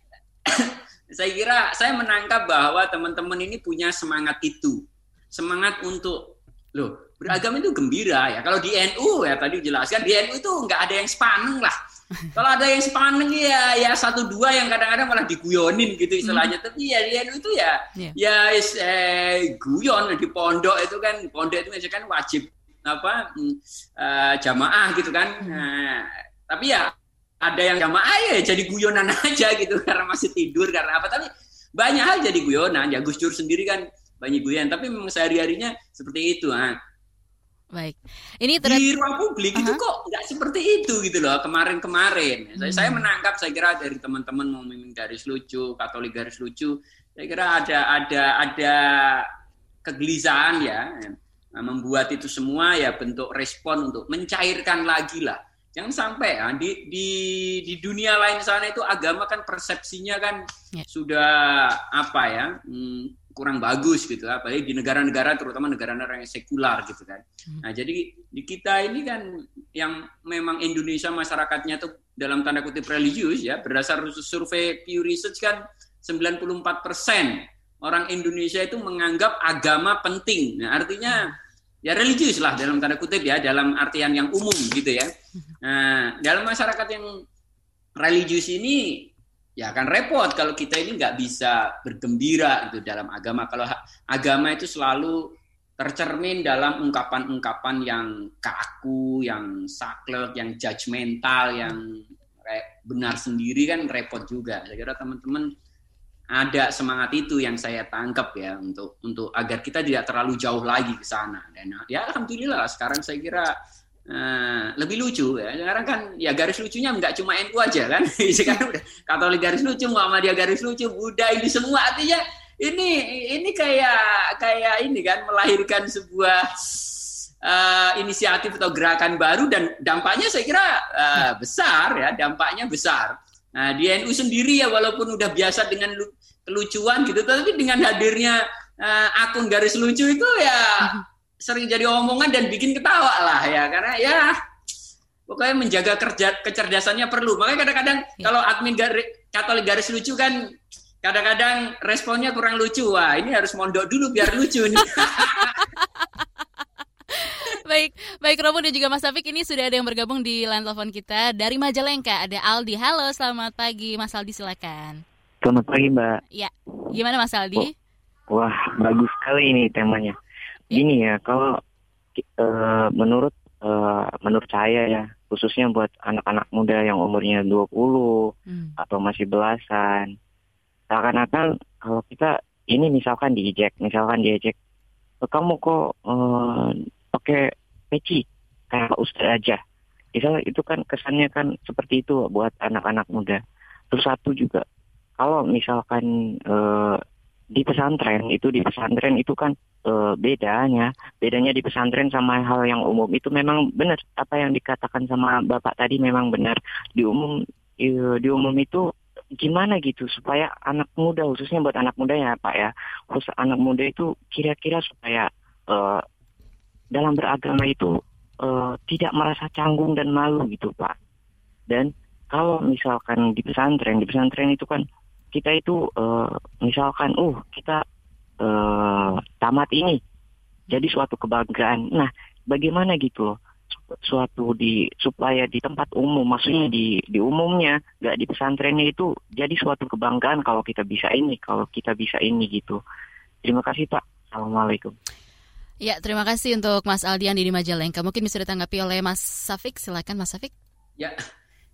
E: saya kira saya menangkap bahwa teman-teman ini punya semangat itu. Semangat untuk loh beragam itu gembira ya kalau di NU ya tadi jelaskan di NU itu nggak ada yang sepaneng lah kalau ada yang sepaneng ya ya satu dua yang kadang-kadang malah diguyonin gitu istilahnya. Hmm. Tapi ya dia itu ya yeah. ya is, eh, guyon di pondok itu kan pondok itu kan wajib apa uh, jamaah gitu kan. Hmm. Nah, tapi ya ada yang jamaah ya jadi guyonan aja gitu karena masih tidur karena apa tapi banyak hal jadi guyonan ya Gus Dur sendiri kan banyak guyon tapi memang sehari-harinya seperti itu nah
C: Baik. Ini
E: terhadap... di ruang publik uh -huh. itu kok nggak seperti itu gitu loh kemarin-kemarin. Hmm. Saya, saya menangkap saya kira dari teman-teman mau mimin garis lucu, Katolik garis lucu, saya kira ada ada ada kegelisahan ya nah, membuat itu semua ya bentuk respon untuk mencairkan lagi lah. Jangan sampai ya di di di dunia lain sana itu agama kan persepsinya kan yeah. sudah apa ya? Hmm, kurang bagus gitu apalagi di negara-negara terutama negara-negara yang sekular gitu kan. Hmm. Nah, jadi di kita ini kan yang memang Indonesia masyarakatnya tuh dalam tanda kutip religius ya berdasar survei Pew Research kan 94% orang Indonesia itu menganggap agama penting. Nah, artinya ya religius lah dalam tanda kutip ya dalam artian yang umum gitu ya. Hmm. Nah, dalam masyarakat yang religius ini ya akan repot kalau kita ini nggak bisa bergembira itu dalam agama kalau agama itu selalu tercermin dalam ungkapan-ungkapan yang kaku, yang saklek, yang judgmental, yang benar sendiri kan repot juga. Saya kira teman-teman ada semangat itu yang saya tangkap ya untuk untuk agar kita tidak terlalu jauh lagi ke sana. Dan ya alhamdulillah sekarang saya kira Nah, lebih lucu ya. Sekarang kan ya garis lucunya nggak cuma NU aja kan. Sekarang udah Katolik garis lucu, Muhammadiyah garis lucu, Buddha ini semua artinya ini ini kayak kayak ini kan melahirkan sebuah uh, inisiatif atau gerakan baru dan dampaknya saya kira uh, besar ya, dampaknya besar. Nah, di NU sendiri ya walaupun udah biasa dengan kelucuan gitu, tapi dengan hadirnya uh, akun garis lucu itu ya sering jadi omongan dan bikin ketawa lah ya karena ya pokoknya menjaga kerja kecerdasannya perlu. Makanya kadang-kadang ya. kalau admin garis, Katolik garis lucu kan kadang-kadang responnya kurang lucu. Wah, ini harus mondok dulu biar lucu nih.
C: baik, baik Robo dan juga Mas Taufik ini sudah ada yang bergabung di line telepon kita dari Majalengka. Ada Aldi. Halo, selamat pagi Mas Aldi silakan.
I: Selamat pagi Mbak.
C: Ya, gimana Mas Aldi?
I: Oh, wah, bagus sekali ini temanya. Gini ya, kalau uh, menurut uh, menurut saya ya, khususnya buat anak-anak muda yang umurnya 20 hmm. atau masih belasan, seakan-akan kalau kita ini misalkan diejek, misalkan diejek, kamu kok uh, pakai peci kayak ustaz aja. Misalnya itu kan kesannya kan seperti itu buat anak-anak muda. Terus satu juga, kalau misalkan uh, di pesantren itu di pesantren itu kan uh, bedanya, bedanya di pesantren sama hal yang umum. Itu memang benar apa yang dikatakan sama bapak tadi memang benar. Di umum uh, di umum itu gimana gitu supaya anak muda khususnya buat anak muda ya pak ya. Khusus anak muda itu kira-kira supaya uh, dalam beragama itu uh, tidak merasa canggung dan malu gitu Pak. Dan kalau misalkan di pesantren, di pesantren itu kan kita itu uh, misalkan, uh kita uh, tamat ini, jadi suatu kebanggaan. Nah, bagaimana gitu loh? suatu di supaya di tempat umum maksudnya di di umumnya nggak di pesantrennya itu jadi suatu kebanggaan kalau kita bisa ini kalau kita bisa ini gitu terima kasih pak assalamualaikum
C: Ya, terima kasih untuk Mas Aldian di Majalengka. Mungkin bisa ditanggapi oleh Mas Safik. Silakan Mas Safik.
E: Ya,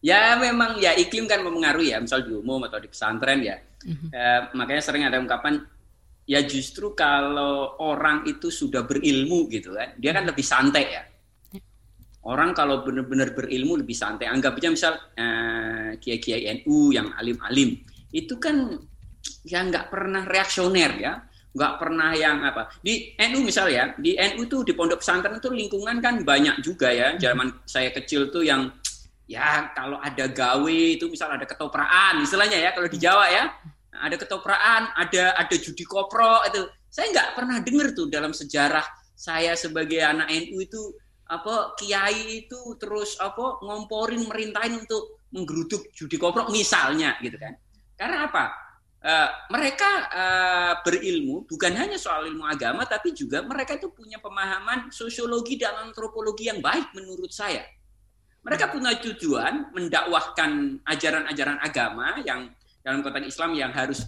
E: ya memang ya iklim kan mempengaruhi ya, misal di umum atau di pesantren ya. Mm-hmm. Eh, makanya sering ada ungkapan ya justru kalau orang itu sudah berilmu gitu kan, dia kan lebih santai ya. Orang kalau benar-benar berilmu lebih santai. Anggap aja misal eh, kiai-kiai NU yang alim-alim itu kan ya nggak pernah reaksioner ya nggak pernah yang apa di NU misal ya di NU tuh di pondok pesantren itu lingkungan kan banyak juga ya zaman saya kecil tuh yang ya kalau ada gawe itu misal ada ketopraan istilahnya ya kalau di Jawa ya. Ada ketopraan ada ada judi kopro itu. Saya nggak pernah dengar tuh dalam sejarah saya sebagai anak NU itu apa kiai itu terus apa ngomporin merintahin untuk menggeruduk judi kopro misalnya gitu kan. Karena apa? Uh, mereka uh, berilmu bukan hanya soal ilmu agama tapi juga mereka itu punya pemahaman sosiologi dan antropologi yang baik menurut saya. Mereka punya tujuan mendakwahkan ajaran-ajaran agama yang dalam konteks Islam yang harus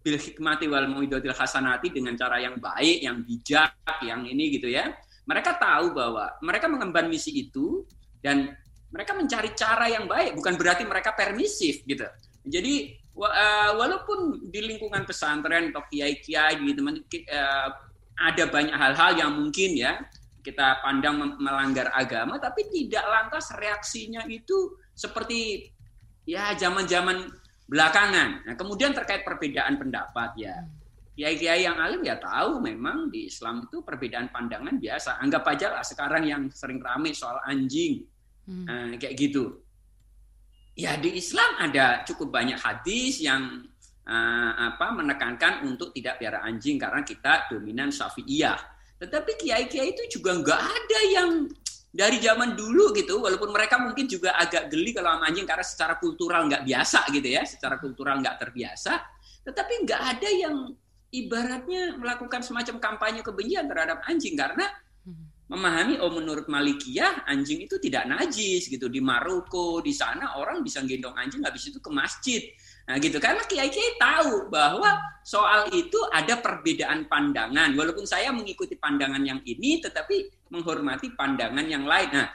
E: bil hikmati wal muidatil hasanati dengan cara yang baik, yang bijak, yang ini gitu ya. Mereka tahu bahwa mereka mengemban misi itu dan mereka mencari cara yang baik, bukan berarti mereka permisif gitu. Jadi uh, walaupun di lingkungan pesantren atau kiai-kiai gitu uh, ada banyak hal-hal yang mungkin ya kita pandang melanggar agama tapi tidak lantas reaksinya itu seperti ya zaman-zaman belakangan. Nah, kemudian terkait perbedaan pendapat ya. Kiai-kiai yang alim ya tahu memang di Islam itu perbedaan pandangan biasa. Anggap aja lah sekarang yang sering ramai soal anjing. Hmm. Nah, kayak gitu. Ya di Islam ada cukup banyak hadis yang uh, apa menekankan untuk tidak piara anjing karena kita dominan Syafi'iyah. Tetapi kiai-kiai itu juga nggak ada yang dari zaman dulu gitu, walaupun mereka mungkin juga agak geli kalau sama anjing karena secara kultural nggak biasa gitu ya, secara kultural nggak terbiasa. Tetapi nggak ada yang ibaratnya melakukan semacam kampanye kebencian terhadap anjing karena memahami oh menurut Malikiyah anjing itu tidak najis gitu di Maroko di sana orang bisa gendong anjing habis itu ke masjid nah gitu. Karena kiai kiai tahu bahwa soal itu ada perbedaan pandangan. Walaupun saya mengikuti pandangan yang ini tetapi menghormati pandangan yang lain. Nah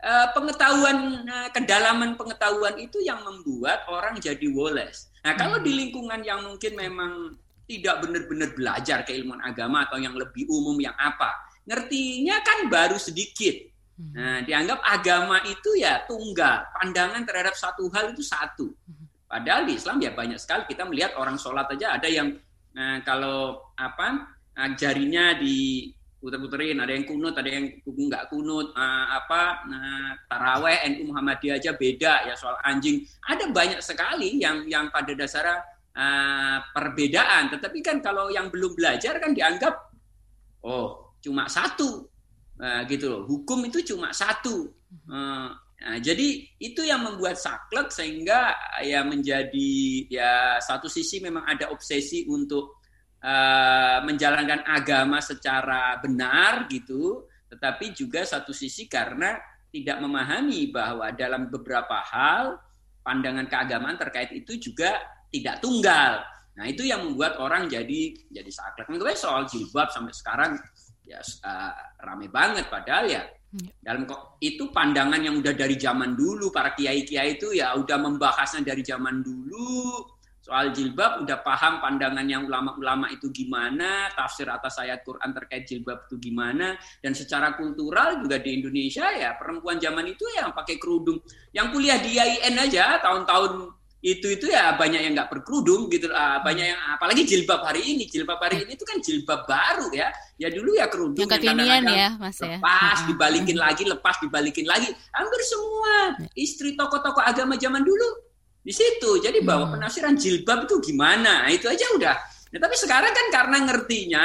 E: eh, pengetahuan eh, kedalaman pengetahuan itu yang membuat orang jadi woles. Nah kalau di lingkungan yang mungkin memang tidak benar-benar belajar keilmuan agama atau yang lebih umum yang apa ngertinya kan baru sedikit. Hmm. Nah, dianggap agama itu ya tunggal, pandangan terhadap satu hal itu satu. Padahal di Islam ya banyak sekali. Kita melihat orang sholat aja ada yang nah, kalau apa nah, jarinya di puter-puterin ada yang kunut ada yang nggak kunut uh, apa uh, taraweh NU Muhammadiyah aja beda ya soal anjing. Ada banyak sekali yang yang pada dasarnya uh, perbedaan. Tetapi kan kalau yang belum belajar kan dianggap oh cuma satu. Uh, gitu loh. Hukum itu cuma satu. Uh, Nah, jadi itu yang membuat saklek sehingga ya menjadi ya satu sisi memang ada obsesi untuk uh, menjalankan agama secara benar gitu, tetapi juga satu sisi karena tidak memahami bahwa dalam beberapa hal pandangan keagamaan terkait itu juga tidak tunggal. Nah, itu yang membuat orang jadi jadi saklek. Menurut soal jilbab sampai sekarang ya uh, rame banget padahal ya. Dalam kok itu pandangan yang udah dari zaman dulu. Para kiai-kiai itu ya udah membahasnya dari zaman dulu. Soal jilbab udah paham pandangan yang ulama-ulama itu gimana tafsir atas ayat Quran terkait jilbab itu gimana. Dan secara kultural juga di Indonesia ya perempuan zaman itu yang pakai kerudung. Yang kuliah di IAIN aja tahun-tahun itu itu ya banyak yang nggak berkerudung gitu. Uh, banyak yang apalagi jilbab hari ini. Jilbab hari ini itu kan jilbab baru ya. Ya dulu ya kerudung
C: yang kekinian ya mas
E: ya. lepas dibalikin lagi lepas dibalikin lagi. Hampir semua ya. istri tokoh-tokoh agama zaman dulu di situ. Jadi bahwa hmm. penafsiran jilbab itu gimana? Nah, itu aja udah. Nah, tapi sekarang kan karena ngertinya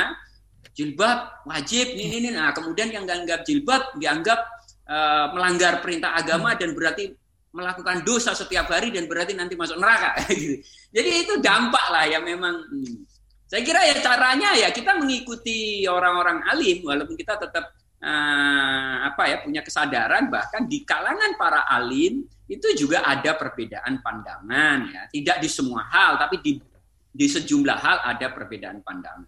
E: jilbab wajib ini ini nah kemudian yang nggak jilbab dianggap uh, melanggar perintah agama hmm. dan berarti melakukan dosa setiap hari dan berarti nanti masuk neraka gitu. Jadi itu dampak lah yang memang hmm. saya kira ya caranya ya kita mengikuti orang-orang alim walaupun kita tetap uh, apa ya punya kesadaran bahkan di kalangan para alim itu juga ada perbedaan pandangan ya tidak di semua hal tapi di di sejumlah hal ada perbedaan pandangan.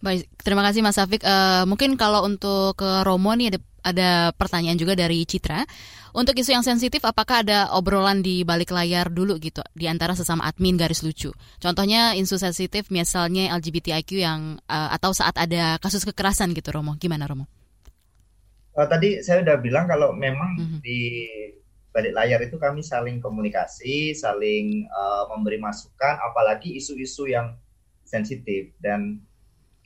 C: Baik, terima kasih Mas Afik. Uh, mungkin kalau untuk ke Romo nih ada ada pertanyaan juga dari Citra. Untuk isu yang sensitif, apakah ada obrolan di balik layar dulu gitu di antara sesama admin garis lucu? Contohnya isu sensitif misalnya LGBTIQ yang uh, atau saat ada kasus kekerasan gitu, Romo. Gimana, Romo?
D: Uh, tadi saya udah bilang kalau memang mm -hmm. di balik layar itu kami saling komunikasi, saling uh, memberi masukan, apalagi isu-isu yang sensitif dan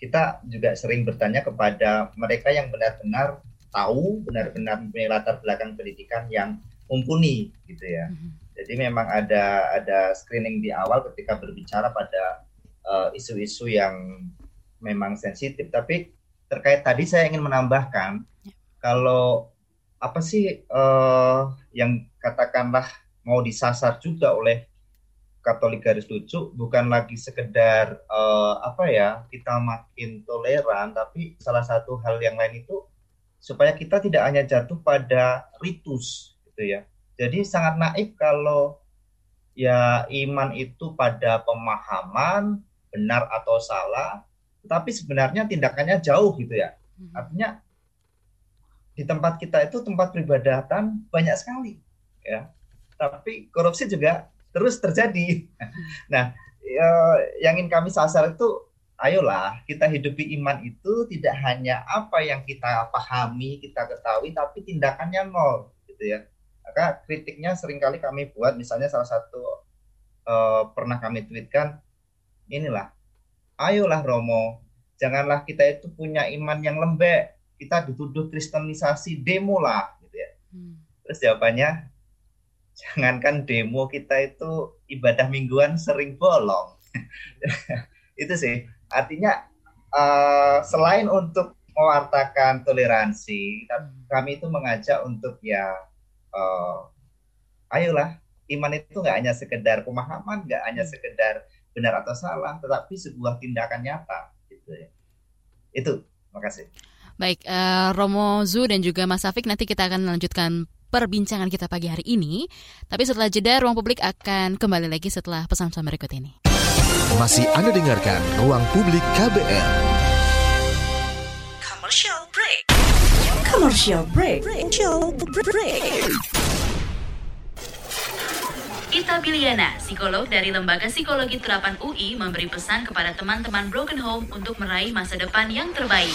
D: kita juga sering bertanya kepada mereka yang benar-benar tahu benar-benar punya latar belakang pendidikan yang mumpuni gitu ya. Mm-hmm. Jadi memang ada ada screening di awal ketika berbicara pada uh, isu-isu yang memang sensitif. Tapi terkait tadi saya ingin menambahkan yeah. kalau apa sih uh, yang katakanlah mau disasar juga oleh Katolik garis lucu bukan lagi sekedar uh, apa ya kita makin toleran tapi salah satu hal yang lain itu supaya kita tidak hanya jatuh pada ritus gitu ya. Jadi sangat naif kalau ya iman itu pada pemahaman benar atau salah, tetapi sebenarnya tindakannya jauh gitu ya. Hmm. Artinya di tempat kita itu tempat peribadatan banyak sekali ya. Tapi korupsi juga terus terjadi. Nah, ya, yang ingin kami sasar itu ayolah kita hidupi iman itu tidak hanya apa yang kita pahami, kita ketahui, tapi tindakannya nol, gitu ya. Maka kritiknya sering kali kami buat, misalnya salah satu uh, pernah kami tweetkan, inilah, ayolah Romo, janganlah kita itu punya iman yang lembek, kita dituduh kristenisasi, demo lah, gitu ya. Hmm. Terus jawabannya, jangankan demo kita itu ibadah mingguan sering bolong. itu sih Artinya uh, selain untuk mewartakan toleransi, hmm. kami itu mengajak untuk ya, uh, ayolah iman itu nggak hanya sekedar pemahaman, nggak hanya hmm. sekedar benar atau salah, tetapi sebuah tindakan nyata. Gitu ya. Itu, makasih.
C: Baik, uh, Romo Zu dan juga Mas Afik nanti kita akan melanjutkan perbincangan kita pagi hari ini. Tapi setelah jeda, ruang publik akan kembali lagi setelah pesan-pesan berikut ini.
H: Masih Anda dengarkan Ruang Publik KBR.
J: Commercial break. Commercial break. Commercial break.
C: Ita Biliana, psikolog dari Lembaga Psikologi Terapan UI, memberi pesan kepada teman-teman Broken Home untuk meraih masa depan yang terbaik.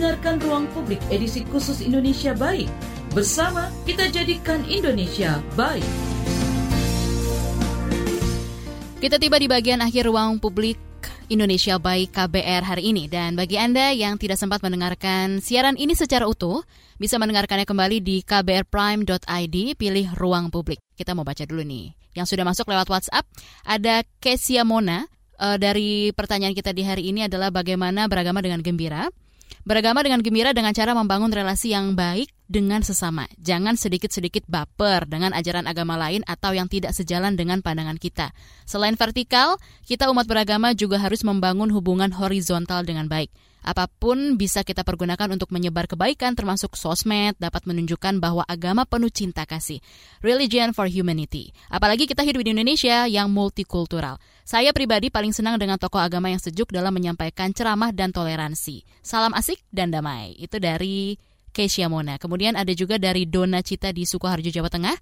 B: Mendengarkan Ruang Publik edisi khusus Indonesia Baik. Bersama kita jadikan Indonesia baik.
C: Kita tiba di bagian akhir Ruang Publik Indonesia Baik KBR hari ini. Dan bagi Anda yang tidak sempat mendengarkan siaran ini secara utuh, bisa mendengarkannya kembali di kbrprime.id, pilih ruang publik. Kita mau baca dulu nih. Yang sudah masuk lewat WhatsApp, ada Kesia Mona. Uh, dari pertanyaan kita di hari ini adalah bagaimana beragama dengan gembira. Beragama dengan gembira dengan cara membangun relasi yang baik dengan sesama. Jangan sedikit-sedikit baper dengan ajaran agama lain atau yang tidak sejalan dengan pandangan kita. Selain vertikal, kita umat beragama juga harus membangun hubungan horizontal dengan baik. Apa pun bisa kita pergunakan untuk menyebar kebaikan termasuk sosmed dapat menunjukkan bahwa agama penuh cinta kasih. Religion for humanity. Apalagi kita hidup di Indonesia yang multikultural. Saya pribadi paling senang dengan tokoh agama yang sejuk dalam menyampaikan ceramah dan toleransi. Salam asik dan damai. Itu dari Keisha Mona. Kemudian ada juga dari Dona Cita di Sukoharjo, Jawa Tengah.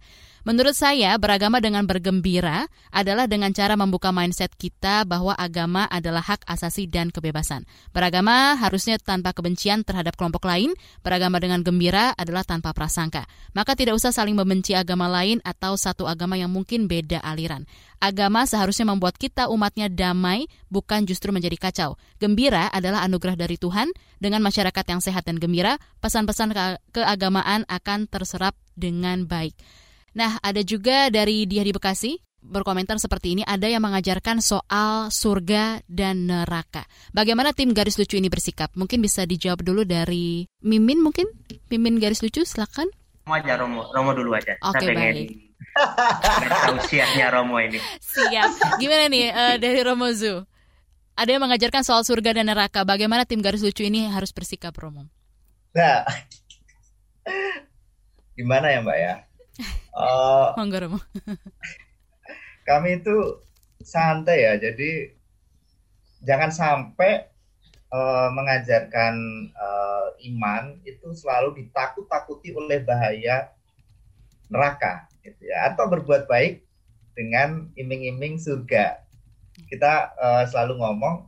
C: Menurut saya, beragama dengan bergembira adalah dengan cara membuka mindset kita bahwa agama adalah hak asasi dan kebebasan. Beragama harusnya tanpa kebencian terhadap kelompok lain, beragama dengan gembira adalah tanpa prasangka. Maka tidak usah saling membenci agama lain atau satu agama yang mungkin beda aliran. Agama seharusnya membuat kita umatnya damai, bukan justru menjadi kacau. Gembira adalah anugerah dari Tuhan. Dengan masyarakat yang sehat dan gembira, pesan-pesan keagamaan akan terserap dengan baik. Nah, ada juga dari dia di Bekasi berkomentar seperti ini, ada yang mengajarkan soal surga dan neraka. Bagaimana tim garis lucu ini bersikap? Mungkin bisa dijawab dulu dari Mimin mungkin? Mimin garis lucu, silakan.
G: Romo aja Romo, Romo dulu aja.
C: Oke, okay, baik.
G: usianya Romo ini.
C: Siap. Gimana nih uh, dari Romo Zu? Ada yang mengajarkan soal surga dan neraka. Bagaimana tim garis lucu ini harus bersikap, Romo?
D: Nah, gimana ya Mbak ya? Uh, kami itu santai ya, jadi jangan sampai uh, mengajarkan uh, iman itu selalu ditakut-takuti oleh bahaya neraka, gitu ya, atau berbuat baik dengan iming-iming surga. Kita uh, selalu ngomong,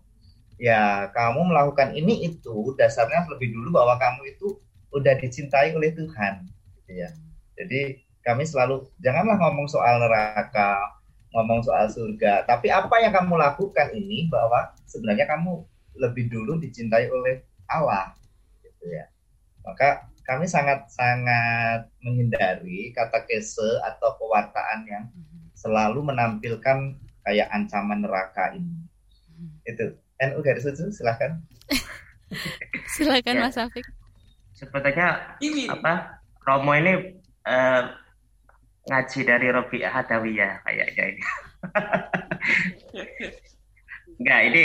D: ya kamu melakukan ini itu dasarnya lebih dulu bahwa kamu itu udah dicintai oleh Tuhan, gitu ya. Jadi kami selalu janganlah ngomong soal neraka, ngomong soal surga, tapi apa yang kamu lakukan ini bahwa sebenarnya kamu lebih dulu dicintai oleh Allah, gitu ya. Maka kami sangat sangat menghindari kata kese atau pewartaan yang selalu menampilkan kayak ancaman neraka ini. Itu. NU garis lucu, silahkan.
C: silakan ya. Mas Afik.
G: Sepertinya apa Romo ini uh, ngaji dari Robi Hadawiyah kayaknya ini. Enggak, ini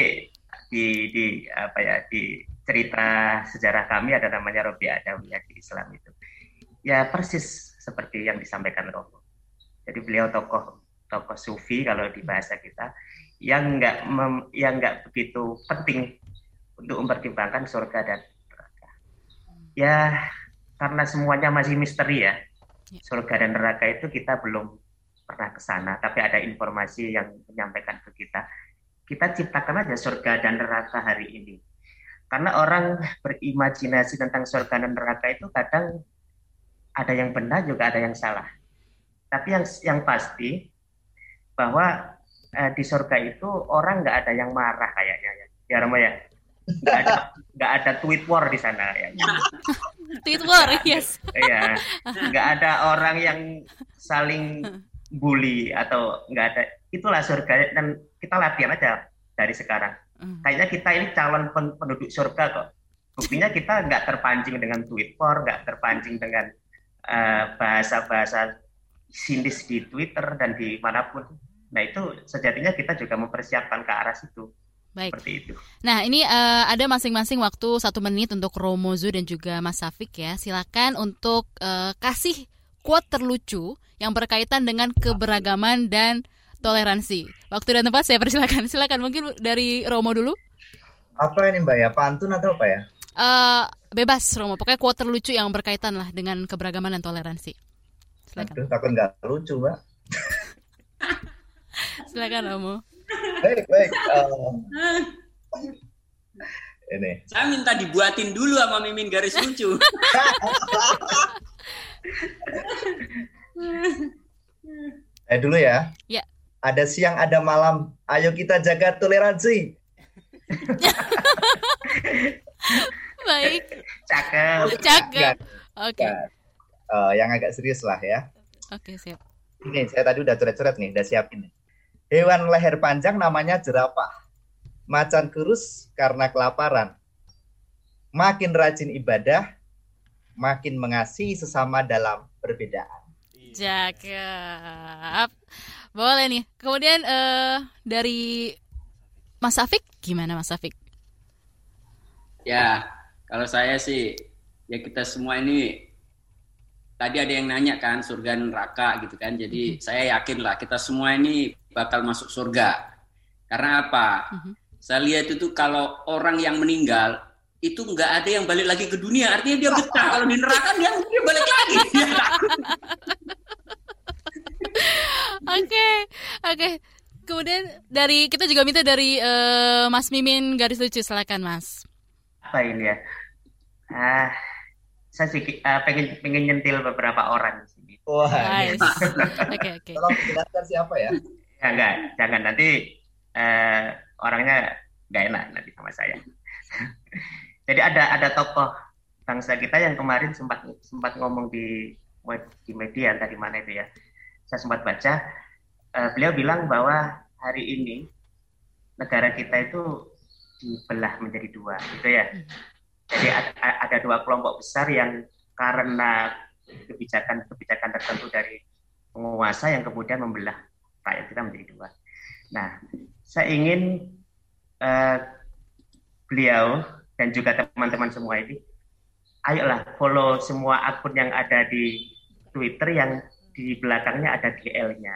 G: di di apa ya di cerita sejarah kami ada namanya Robi Hadawiyah di Islam itu. Ya persis seperti yang disampaikan Romo. Jadi beliau tokoh tokoh sufi kalau di bahasa kita yang enggak mem, yang enggak begitu penting untuk mempertimbangkan surga dan neraka. Ya karena semuanya masih misteri ya Ya. surga dan neraka itu kita belum pernah ke sana, tapi ada informasi yang menyampaikan ke kita. Kita ciptakan aja surga dan neraka hari ini. Karena orang berimajinasi tentang surga dan neraka itu kadang ada yang benar juga ada yang salah. Tapi yang yang pasti bahwa eh, di surga itu orang nggak ada yang marah kayaknya ya. Ya ya. Nggak ada nggak ada tweet war di sana ya.
C: Tweet war, yes.
G: Iya, nggak ada orang yang saling bully atau nggak ada. Itulah surga dan kita latihan aja dari sekarang. Hmm. Kayaknya kita ini calon penduduk surga kok. Buktinya kita nggak terpancing dengan tweet war, nggak terpancing dengan uh, bahasa-bahasa sinis di Twitter dan di mana pun. Nah itu sejatinya kita juga mempersiapkan ke arah situ.
C: Baik.
G: Seperti itu.
C: Nah, ini uh, ada masing-masing waktu satu menit untuk Romozu dan juga Mas Safik ya. Silakan untuk uh, kasih quote terlucu yang berkaitan dengan keberagaman dan toleransi. Waktu dan tempat saya persilakan. Silakan mungkin dari Romo dulu.
D: Apa ini Mbak ya? Pantun atau apa ya?
C: Uh, bebas Romo. Pokoknya quote terlucu yang berkaitan lah dengan keberagaman dan toleransi.
D: Silakan. Aduh, takut nggak lucu, Mbak.
C: Silakan Romo.
D: Baik, baik. Uh, ini.
E: Saya minta dibuatin dulu sama Mimin garis lucu.
D: eh dulu ya.
C: Ya.
D: Ada siang, ada malam. Ayo kita jaga toleransi.
C: Baik.
G: Cakep.
C: Cakep. Oke. Okay.
D: Uh, yang agak serius lah ya.
C: Oke, okay, siap.
D: Ini saya tadi udah coret-coret nih, udah siapin nih. Hewan leher panjang namanya jerapah. Macan kurus karena kelaparan. Makin rajin ibadah, makin mengasihi sesama dalam perbedaan.
C: Cakep. Boleh nih. Kemudian uh, dari Mas Afik, gimana Mas Afik?
E: Ya, kalau saya sih, ya kita semua ini tadi ada yang nanya kan surga neraka gitu kan. Jadi hmm. saya yakin lah kita semua ini bakal masuk surga. Karena apa? Uh-huh. Saya lihat itu kalau orang yang meninggal itu nggak ada yang balik lagi ke dunia, artinya dia betah. kalau di neraka dia dia balik lagi.
C: Oke, oke. Kemudian dari kita juga minta dari uh, Mas Mimin garis lucu, silakan Mas.
G: Apa ini ya? Ah, saya sih uh, pengen pengen nyentil beberapa orang di sini.
D: Wah.
C: Nice. Oke oke.
D: Tolong jelaskan siapa ya?
G: Ya enggak, jangan nanti uh, orangnya nggak enak nanti sama saya. Jadi ada ada tokoh bangsa kita yang kemarin sempat sempat ngomong di di media entah di mana itu ya. Saya sempat baca uh, beliau bilang bahwa hari ini negara kita itu dibelah menjadi dua gitu ya. Jadi ada, dua kelompok besar yang karena kebijakan-kebijakan tertentu dari penguasa yang kemudian membelah rakyat kita menjadi dua. Nah, saya ingin uh, beliau dan juga teman-teman semua ini, ayolah follow semua akun yang ada di Twitter yang di belakangnya ada GL-nya.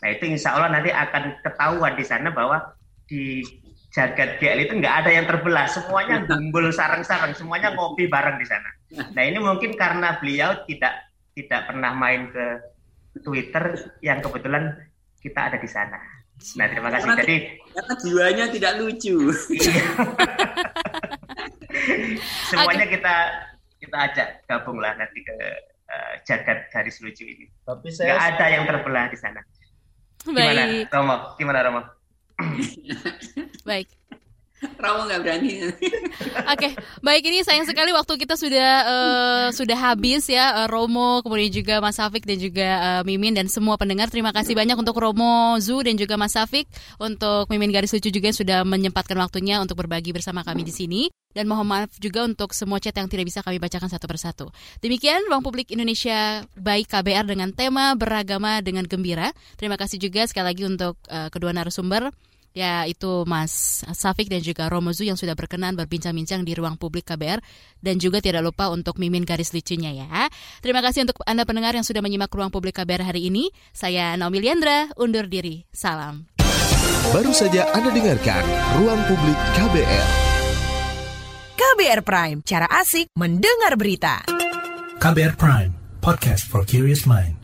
G: Nah itu insya Allah nanti akan ketahuan di sana bahwa di jagat GL itu nggak ada yang terbelah, semuanya gumbul sarang-sarang, semuanya ngopi bareng di sana. Nah ini mungkin karena beliau tidak tidak pernah main ke Twitter yang kebetulan kita ada di sana. Nah, terima kasih.
E: Karena,
G: Jadi
E: karena jiwanya tidak lucu.
G: Iya. Semuanya kita kita ajak gabung lah nanti ke uh, jagat garis lucu ini.
D: Tapi saya
G: Nggak ada yang terbelah di sana. Gimana. Romo? Gimana, Romo?
C: Baik.
E: Romo nggak berani.
C: Oke, okay. baik ini sayang sekali waktu kita sudah uh, sudah habis ya uh, Romo, kemudian juga Mas Safik dan juga uh, Mimin dan semua pendengar. Terima kasih banyak untuk Romo Zu dan juga Mas Safik untuk Mimin Garis Lucu juga sudah menyempatkan waktunya untuk berbagi bersama kami di sini. Dan mohon maaf juga untuk semua chat yang tidak bisa kami bacakan satu persatu. Demikian Ruang Publik Indonesia baik KBR dengan tema beragama dengan gembira. Terima kasih juga sekali lagi untuk uh, kedua narasumber yaitu Mas Safik dan juga Romozu yang sudah berkenan berbincang-bincang di ruang publik KBR dan juga tidak lupa untuk mimin garis lucunya ya. Terima kasih untuk Anda pendengar yang sudah menyimak ruang publik KBR hari ini. Saya Naomi Liandra, undur diri. Salam.
H: Baru saja Anda dengarkan Ruang Publik KBR.
J: KBR Prime, cara asik mendengar berita.
A: KBR Prime, podcast for curious mind.